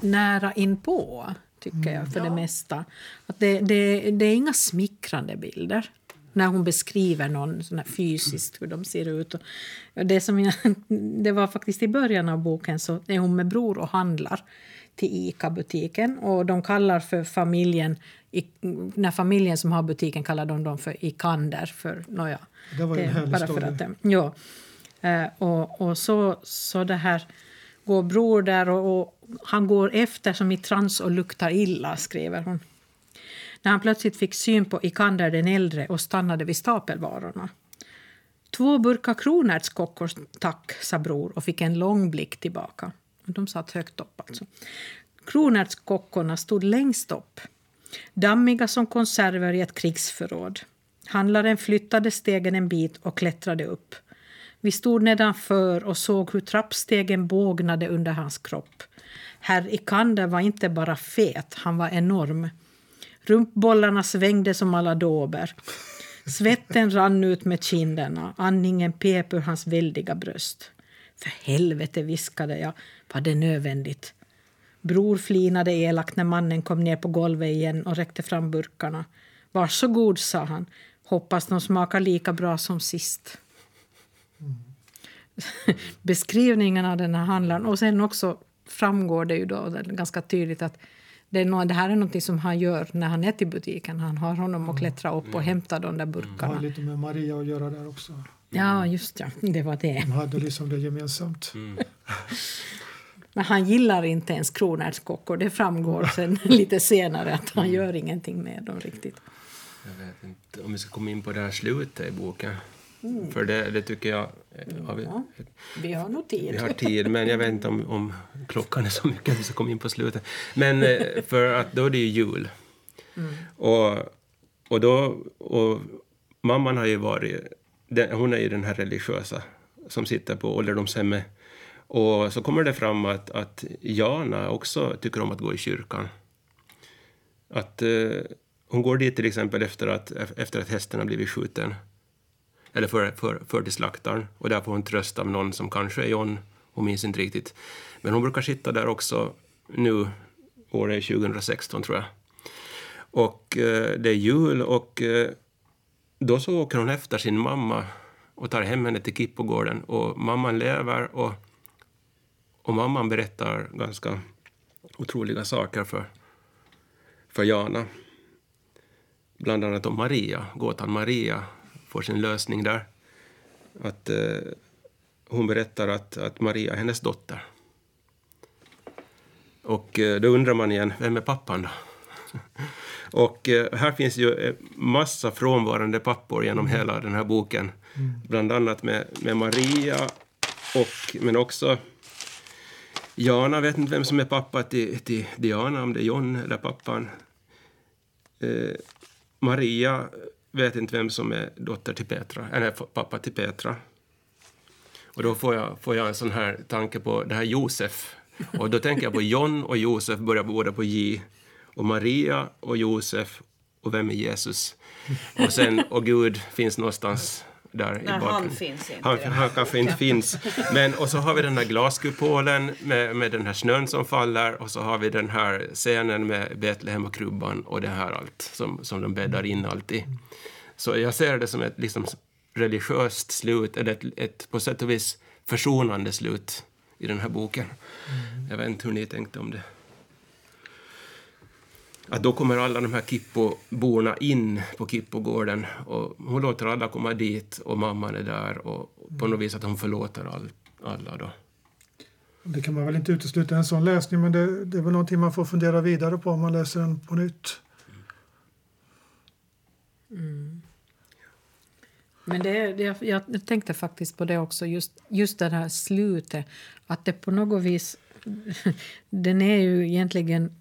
nära inpå, tycker jag, för ja. det mesta. Att det, det, det är inga smickrande bilder när hon beskriver någon sån fysiskt hur de ser ut. det, som jag, det var faktiskt i början av boken så är hon med bror och handlar till ICA-butiken och de kallar för familjen, när familjen som har butiken kallar de dem för Ikander för nåja. Det var en härlig bara story. För att, ja. Eh, och, och så, så det här går bror där och, och, han går efter som i trans och luktar illa, skriver hon. När han plötsligt fick syn på Ikander den äldre och stannade vid stapelvarorna. Två burkar kronärtskockor, tack, sa bror och fick en lång blick tillbaka. De satt högt upp alltså. Kronärtskockorna stod längst upp. Dammiga som konserver i ett krigsförråd. Handlaren flyttade stegen en bit och klättrade upp. Vi stod nedanför och såg hur trappstegen bågnade under hans kropp. Herr Ikander var inte bara fet, han var enorm. Rumpbollarna svängde som alla dåber. Svetten rann ut med kinderna, andningen pep ur hans väldiga bröst. För helvete, viskade jag, var det nödvändigt? Bror flinade elakt när mannen kom ner på golvet igen och räckte fram burkarna. Varsågod, sa han. Hoppas de smakar lika bra som sist. Mm. Beskrivningen av den här handlaren. Och sen också framgår det ju då ganska tydligt att det, är no det här är något som han gör när han är till butiken. Han har honom att klättra upp och hämta de där burkarna. Det har lite med Maria att göra där också. Ja, just ja. Det var det. De hade liksom det gemensamt. Mm. Men han gillar inte ens kronärtskockor. Det framgår sen lite senare att han gör ingenting med dem riktigt. Jag vet inte om vi ska komma in på det här slutet i boken. Mm. För det, det tycker jag... Vi, ja, vi har nog tid. Vi har tid, men jag vet inte om, om klockan är så mycket att vi ska komma in på slutet. Men eh, för att då är det ju jul. Mm. Och, och då... Och mamman har ju varit... hon är ju den här religiösa som sitter på ålderdomshemmet. Och så kommer det fram att, att Jana också tycker om att gå i kyrkan. Att eh, hon går dit till exempel efter att, efter att hästen har blivit skjuten eller för, för, för till slaktaren. Och där får hon tröst av någon som kanske är John, hon minns inte riktigt. Men hon brukar sitta där också nu, året 2016 tror jag. Och eh, det är jul och eh, då så åker hon efter sin mamma och tar hem henne till Kippogården. Och mamman lever och, och mamman berättar ganska otroliga saker för, för Jana. Bland annat om Maria, gåtan Maria får sin lösning där. Att eh, hon berättar att, att Maria är hennes dotter. Och eh, då undrar man igen, vem är pappan då? och eh, här finns ju eh, massa frånvarande pappor genom mm. hela den här boken. Mm. Bland annat med, med Maria, och, men också Jana vet inte vem som är pappa till, till Diana, om det är John eller pappan. Eh, Maria vet inte vem som är dotter till Petra, eller pappa till Petra. Och då får jag, får jag en sån här tanke på det här Josef. Och då tänker jag på John och Josef börjar båda på J. Och Maria och Josef och vem är Jesus? Och sen, och Gud finns någonstans där Nej, i han finns inte. Han, han kanske inte finns. Men, och så har vi den här glaskupolen med, med den här snön som faller och så har vi den här scenen med Betlehem och krubban och det här allt som, som de bäddar in alltid. Så jag ser det som ett liksom, religiöst slut, eller ett, ett på sätt och vis försonande slut i den här boken. Jag vet inte hur ni tänkte om det. Att då kommer alla de här Kippoborna in på Kippogården och hon låter alla komma dit och mamman är där och på något vis att hon förlåter all, alla då. Det kan man väl inte utesluta en sån läsning men det, det är väl någonting man får fundera vidare på om man läser den på nytt. Mm. Men det, det, jag, jag tänkte faktiskt på det också, just, just det här slutet. Att det på något vis... den är ju egentligen...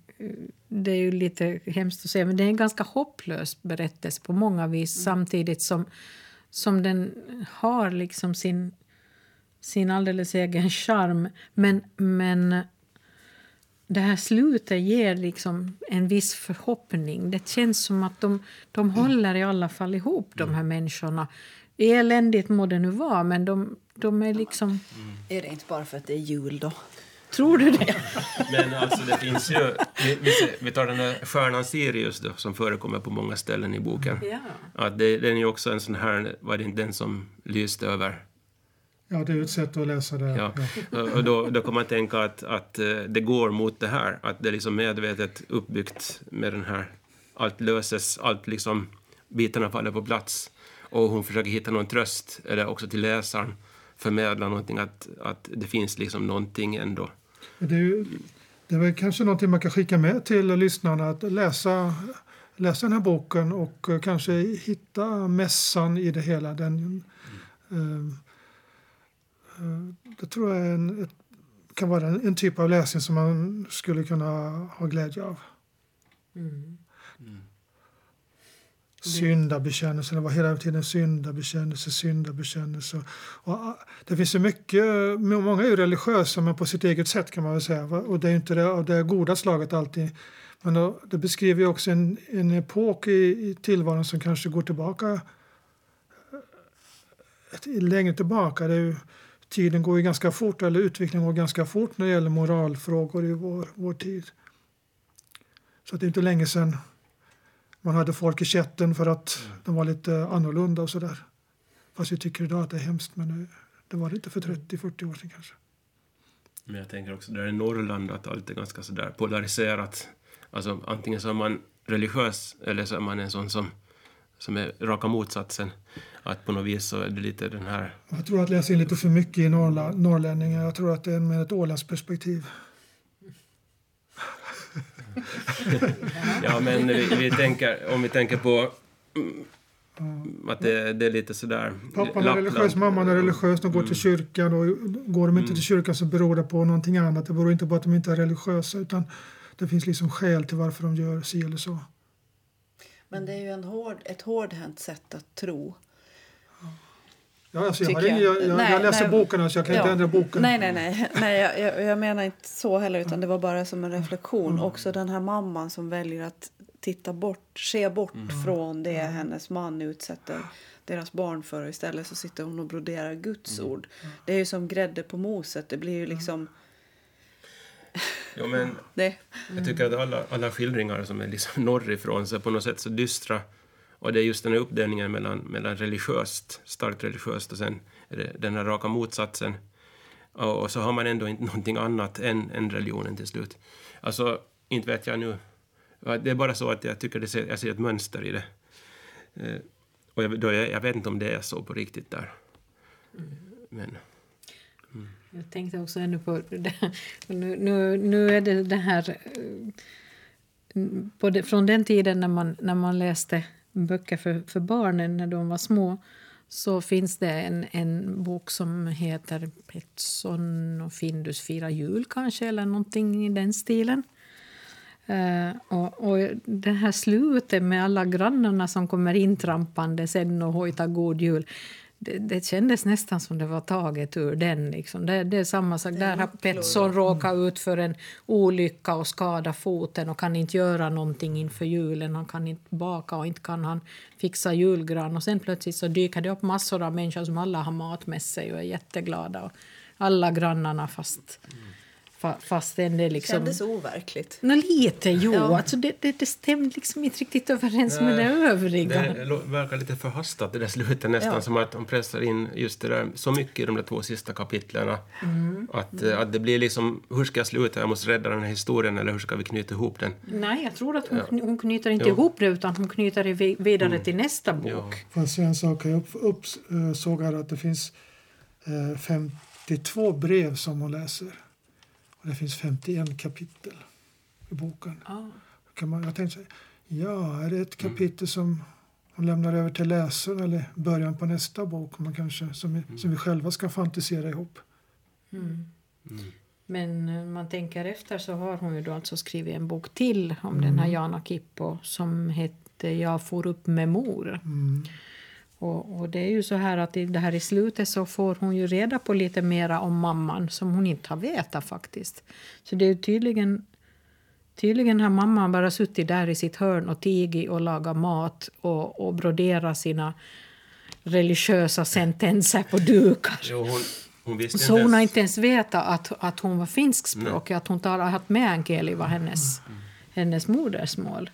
Det är ju lite hemskt att säga, men det är en ganska hopplös berättelse på många vis mm. samtidigt som, som den har liksom sin, sin alldeles egen charm. Men, men det här slutet ger liksom en viss förhoppning. Det känns som att de, de håller i alla fall ihop, de här människorna. Eländigt må det nu vara, men de, de är liksom... Mm. Är det inte bara för att det är jul då? Tror du det? men alltså det finns ju... Vi, vi, tar den här stjärnan Sirius då, som förekommer på många ställen i boken. Ja. Att det, den är ju också en sån här... Var det inte den som lyste över Ja, det är ett sätt att läsa det. Ja. ja. Och då, då kan man tänka att, att eh, det går mot det här, att det är liksom medvetet uppbyggt med den här, allt löses, allt liksom, bitarna faller på plats. Och hon försöker hitta någon tröst, eller också till läsaren förmedla någonting, att, att det finns liksom någonting ändå. Det är, det är väl kanske någonting man kan skicka med till lyssnarna, att läsa, läsa den här boken och eh, kanske hitta mässan i det hela. Den, mm. eh, det tror jag en, ett, kan vara en, en, typ av läsning som man skulle kunna ha glädje av. Mm. Syndabekännelse, det var hela tiden syndabekännelse, syndabekännelse. Och det finns ju mycket, många är ju religiösa men på sitt eget sätt kan man väl säga. Och det är inte det, av det goda slaget alltid. Men då, det beskriver ju också en, en epok i, i tillvaron som kanske går tillbaka längre tillbaka. Det är ju, tiden går ju ganska fort, eller utvecklingen går ganska fort när det gäller moralfrågor i vår, vår tid. Så det är inte länge sedan man hade folk i kätten för att de var lite annorlunda och sådär. Fast vi tycker idag att det är hemskt, men det var inte för 30-40 år sedan kanske. Men jag tänker också där i Norrland att allt är ganska sådär polariserat. Alltså antingen så är man religiös eller så är man en sån som, som är raka motsatsen att på något vis så är det lite den här... Jag tror att läsa in lite för mycket i norrla, norrlänningar. Jag tror att det är med ett Ålandsperspektiv. ja, men vi, vi, tänker, om vi tänker på mm, att det, det, är lite sådär... Pappan är religiös, mamman är religiös, de går till mm. kyrkan. Och går de inte till kyrkan så beror det på någonting annat. Det beror inte på att de inte är religiösa utan det finns liksom skäl till varför de gör si eller så. Men det är ju en hård, ett hårdhänt sätt att tro. Ja, alltså jag, har ingen, jag, jag, nej, jag läser nej, boken, alltså jag kan ja, inte ändra boken. Nej, nej, nej. nej jag, jag, menar inte så heller, utan det var bara som en reflektion. Mm. Också den här mamman som väljer att titta bort, se bort mm. från det mm. hennes man utsätter deras barn för. Och istället så sitter hon och broderar Guds mm. ord. Det är ju som grädde på moset. Det blir ju liksom... Jo, men det. Jag tycker att alla, alla skildringar som är liksom norrifrån så på något sätt så dystra och det är just den här uppdelningen mellan, mellan religiöst, starkt religiöst och sen den här raka motsatsen. Och, och, så har man ändå inte någonting annat än, än religionen till slut. Alltså, inte vet jag nu. Det är bara så att jag tycker det ser, jag ser ett mönster i det. Eh, och jag, då, jag, jag, vet inte om det är så på riktigt där. Men... Mm. Jag tänkte också ännu på det. Nu, nu, nu är det det här... Eh, både från den tiden när man, när man läste böcker för, för barnen när de var små så finns det en, en bok som heter Petson och Findus firar jul kanske eller någonting i den stilen. Uh, och, och det här slutet med alla grannarna som kommer intrampande sen och hojtar god jul det, det kändes nästan som det var taget ur den. Liksom. Det, det är samma sak. Där har Petson råkat ut för en olycka och skadat foten och kan inte göra någonting inför julen. Han kan inte baka och inte kan han fixa julgran. Och sen plötsligt så dyker det upp massor av människor som alla har mat med sig och är jätteglada. Och alla grannarna fast, Fa- Fastän det liksom... Kändes overkligt. Nå, lite, jo. Ja. Alltså det, det, det stämde liksom inte riktigt överens med det övriga. Det verkar lite förhastat det där slutet nästan Ja. som att de pressar in just det där så mycket i de där två sista kapitlen. Mm. Att, eh, att det blir liksom, hur ska jag sluta? Jag måste rädda den här historien eller hur ska vi knyta ihop den? Nej, jag tror att hon, kny- hon knyter inte Jo. Mm. ihop det utan hon knyter det vi- vidare till nästa bok. Ja. Säga en sak? Jag upp, upp, eh, såg här att det finns eh, 52 brev som hon läser. Och det finns 51 kapitel i boken. Ja. Kan man, jag tänkte så ja, är det ett kapitel som hon lämnar över till läsaren eller början på nästa bok man kanske, som, vi, som vi själva ska fantisera ihop? Men eh, man tänker efter så har hon ju då alltså skrivit en bok till om den här Jana Kippo som hette Jag får upp med mor. Och, och det är ju så här att i det här i slutet så får hon ju reda på lite mera om mamman som hon inte har vetat faktiskt. Så det är tydligen Tydligen har mamman bara suttit där i sitt hörn och tigit och lagat mat och, och broderat sina religiösa sentenser på dukar. Jo, hon, hon visste Så hon har inte ens vetat att, att hon var finskspråkig, att hon talar, att meänkieli var hennes, hennes modersmål.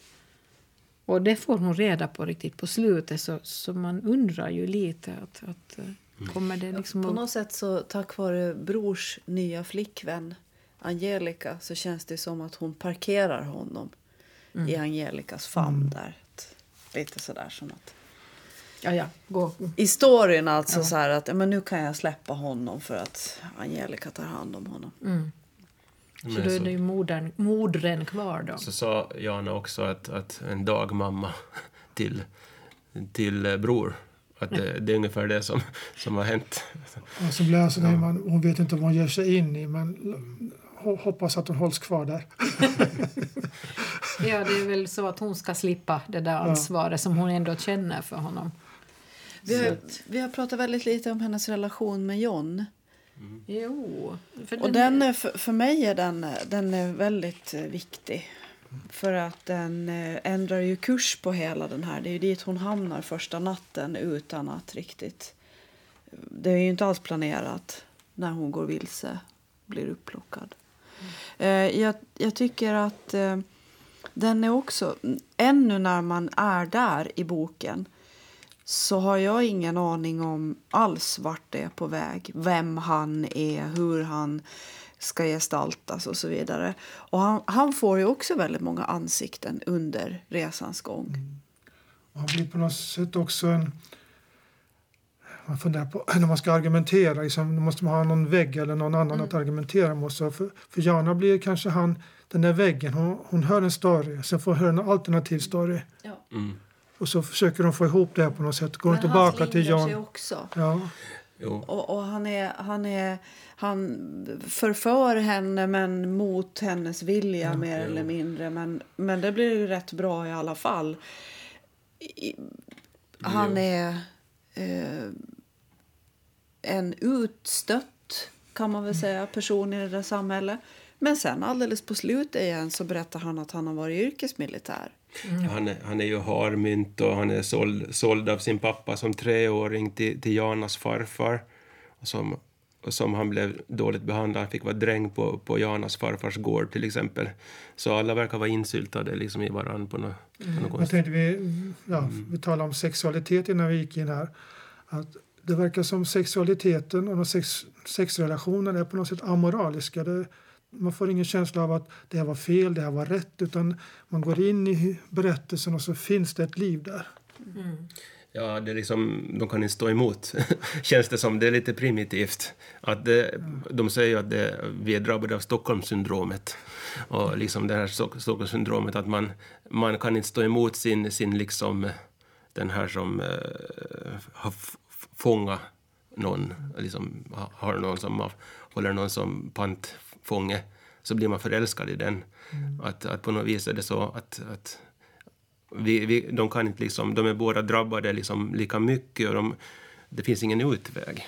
Och det får hon reda på riktigt på slutet, så, så man undrar ju lite att, att eh, kommer det liksom På att... något sätt så tack vare brors nya flickvän Angelica så känns det som att hon parkerar honom i Angelicas famn där. Ett- Lite sådär som att... Ja, ja, gå. I storyn alltså så här att ja, men nu kan jag släppa honom för att Angelica tar hand om honom. Så Men då är så- det ju modern, modern kvar då. Så sa Jana också att, att en dagmamma till, till bror. Att det, det är ungefär det som, som har hänt. Och som läser det, man, hon vet inte vad hon ger sig in i men ho- hoppas att hon hålls kvar där. Ja, det är väl så att hon ska slippa det där ansvaret som hon ändå känner för honom. Vi har, vi har pratat väldigt lite om hennes relation med John. Jo. För Och den är, för, för mig är den, den är väldigt eh, viktig. För att den eh, ändrar ju kurs på hela den här. Det är ju dit hon hamnar första natten utan att riktigt... Det är ju inte alls planerat när hon går vilse, blir upplockad. Eh, jag, jag tycker att eh, den är också... Ännu när man är där i boken så har jag ingen aning om alls vart det är på väg. Vem han är, hur han ska gestaltas och så vidare. Och han, han får ju också väldigt många ansikten under resans gång. Och Han blir på något sätt också en... Man funderar på, när man ska argumentera, liksom, måste man ha någon vägg eller någon annan att argumentera mot. Så för, för Jana blir kanske han, den där väggen, hon, hon hör en story, sen får hon höra en alternativ story. Mm. Och så försöker de få ihop det här på något sätt. Går Men tillbaka till slingrar sig Jan. också. Ja, Jo. Och, och han, är, han, är, han förför henne men mot hennes vilja mer jo. eller mindre. Men, men det blir ju rätt bra i alla fall. I, han Jo. är eh, en utstött kan man väl säga person i det där samhället. Men sen alldeles på slutet igen så berättar han att han har varit yrkesmilitär. Han, är, han är ju harmynt och han är såld, såld av sin pappa som treåring till, till Janas farfar. Och som, och som han blev dåligt behandlad. Han fick vara dräng på, på Janas farfars gård till exempel. Så alla verkar vara insyltade liksom i varandra på något, på något jag konstigt. tänkte vi, ja, vi talade om sexualitet innan vi gick in här. Att det verkar som sexualiteten och sex, sexrelationer är på något sätt amoraliska. Det, man får ingen känsla av att det här var fel, det här var rätt. Utan man går in i berättelsen och så finns det ett liv där. Ja, det är liksom, de kan inte stå emot, känns det som. Det är lite primitivt. Att det, de säger ju att det, vi är drabbade av Stockholmssyndromet. Och liksom det här Stock- Stockholmssyndromet att man, man kan inte stå emot sin, sin liksom, den här som eh, har fångat någon, liksom ha- har någon som har, håller någon som pantfånge, så blir man förälskad i den. Att, att på något vis är det så att, att vi, vi, de, kan inte liksom, de är båda drabbade liksom lika mycket och de, det finns ingen utväg.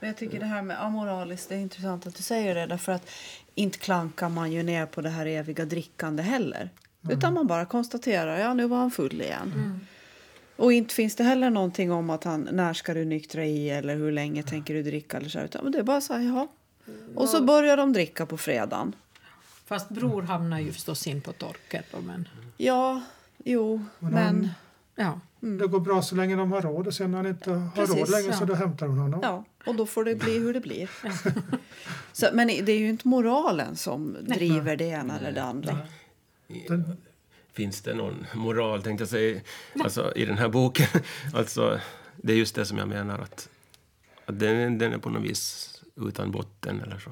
Men jag tycker det här med amoraliskt, det är intressant att du säger det. Därför att inte klankar man ju ner på det här eviga drickande heller. Utan man bara konstaterar, ja nu var han full igen. Och inte finns det heller någonting om att han, när ska du nyktra i eller hur länge tänker du dricka eller så. Utan men det är bara så här, jaha. Och så börjar de dricka på fredagen. Fast bror hamnar ju förstås in på torket. då, Men, Ja, jo, Men men... ja. Det går bra så länge de har råd och sen när han inte har Precis, råd längre så ja. då hämtar hon honom. Ja, och då får det bli hur det blir. Så, men det är ju inte moralen som driver det ena eller det andra. Den, Finns det någon moral, tänkte jag säga, alltså, i den här boken? alltså, det är just det som jag menar, att, att den, den är på något vis utan botten eller så.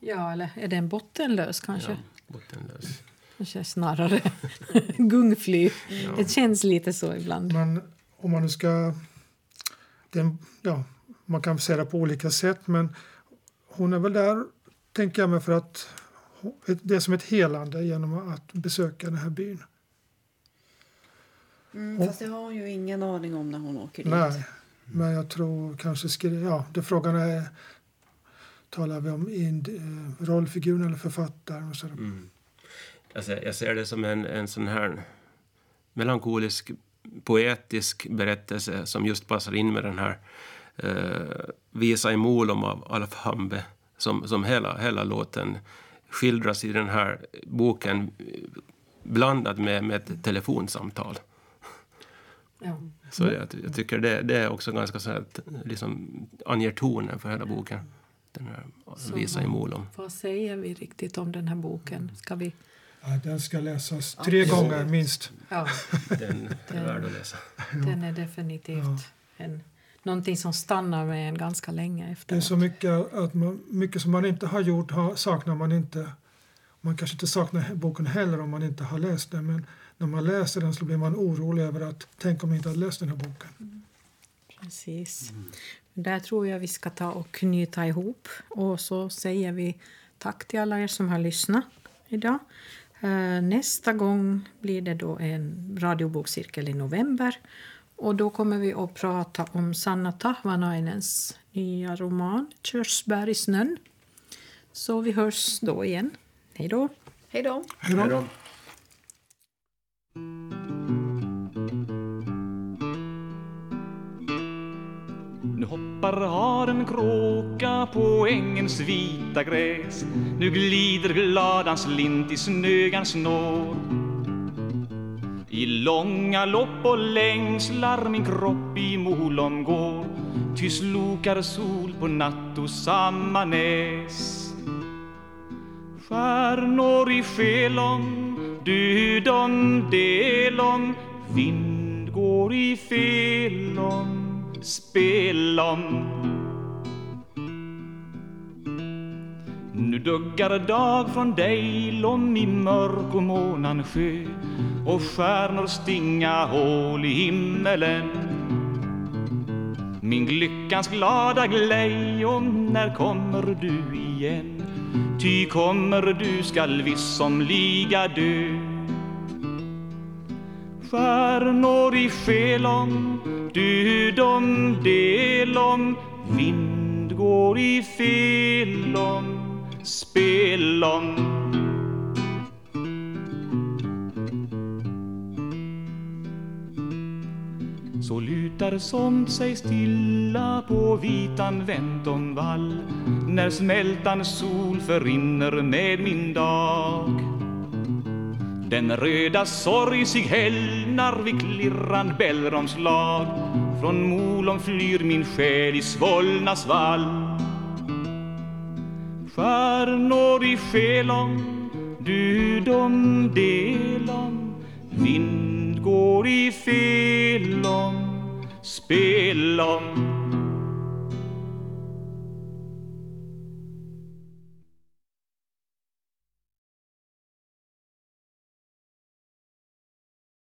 ja, eller är den bottenlös kanske? Ja, bottenlös. Kanske snarare gungfly. Det känns lite så ibland. men om man nu ska... Den, ja, man kan säga det på olika sätt men hon är väl där, tänker jag mig, för att det är som ett helande genom att besöka den här byn. Mm, fast det har hon ju ingen aning om när hon åker dit. Nej, men jag tror kanske... Skri, ja, det frågan är... Talar vi om eh, rollfiguren eller författaren? Och så. Mm. Jag, ser, jag ser det som en, en sån här melankolisk, poetisk berättelse som just passar in med den här eh, Visa i Molom av Alf Hambe som, som hela, hela låten skildras i den här boken eh, blandad blandat med, med ett telefonsamtal. Ja. Så jag, jag tycker det, det är också ganska så att, liksom, anger tonen för hela boken. Den här Visa i Molom. Vad säger vi riktigt om den här boken? Ska vi... Ja, den ska läsas tre gånger minst. Ja, Den är värd att läsa. den är definitivt en, någonting som stannar med en ganska länge Det är så mycket, att man, mycket som man inte har gjort har, saknar man inte. Man kanske inte saknar boken heller om man inte har läst den. Men när man läser den så blir man orolig över att tänk om jag inte hade läst den här boken. Precis. Där tror jag vi ska ta och knyta ihop. Och så säger vi tack till alla er som har lyssnat idag. Eh, Nästa gång blir det då en radiobokcirkel i november. Och då kommer vi att prata om Sanna Tahvanainens nya roman Körsbär i snön. Så vi hörs då igen. Hej då! Hej då! Hej då. Nu hoppar haren kråka på ängens vita gräs. Nu glider gladans lint i snögans når I långa lopp och längslar min kropp i molom går. Ty slokar sol på natt och samma näs. Stjärnor i skelång dödom delom Vind går i felom, spelom Nu duggar dag från Dejlom i mörk och månan sjö och stjärnor stinga hål i himmelen min lyckans glada glejon, när kommer du igen? Ty kommer du skall vissom liga dö. Stjärnor i skelom, dödom delom Vind går i felom, spelom Så lutar somt sig stilla på vitan Ventonvall när smältan sol förrinner med min dag. Den röda sorg sig hällnar vid klirrand bällromslag Från Molom flyr min själ i svullna svall Stjärnor i skelom, dödom delom Vind går i felom, spelom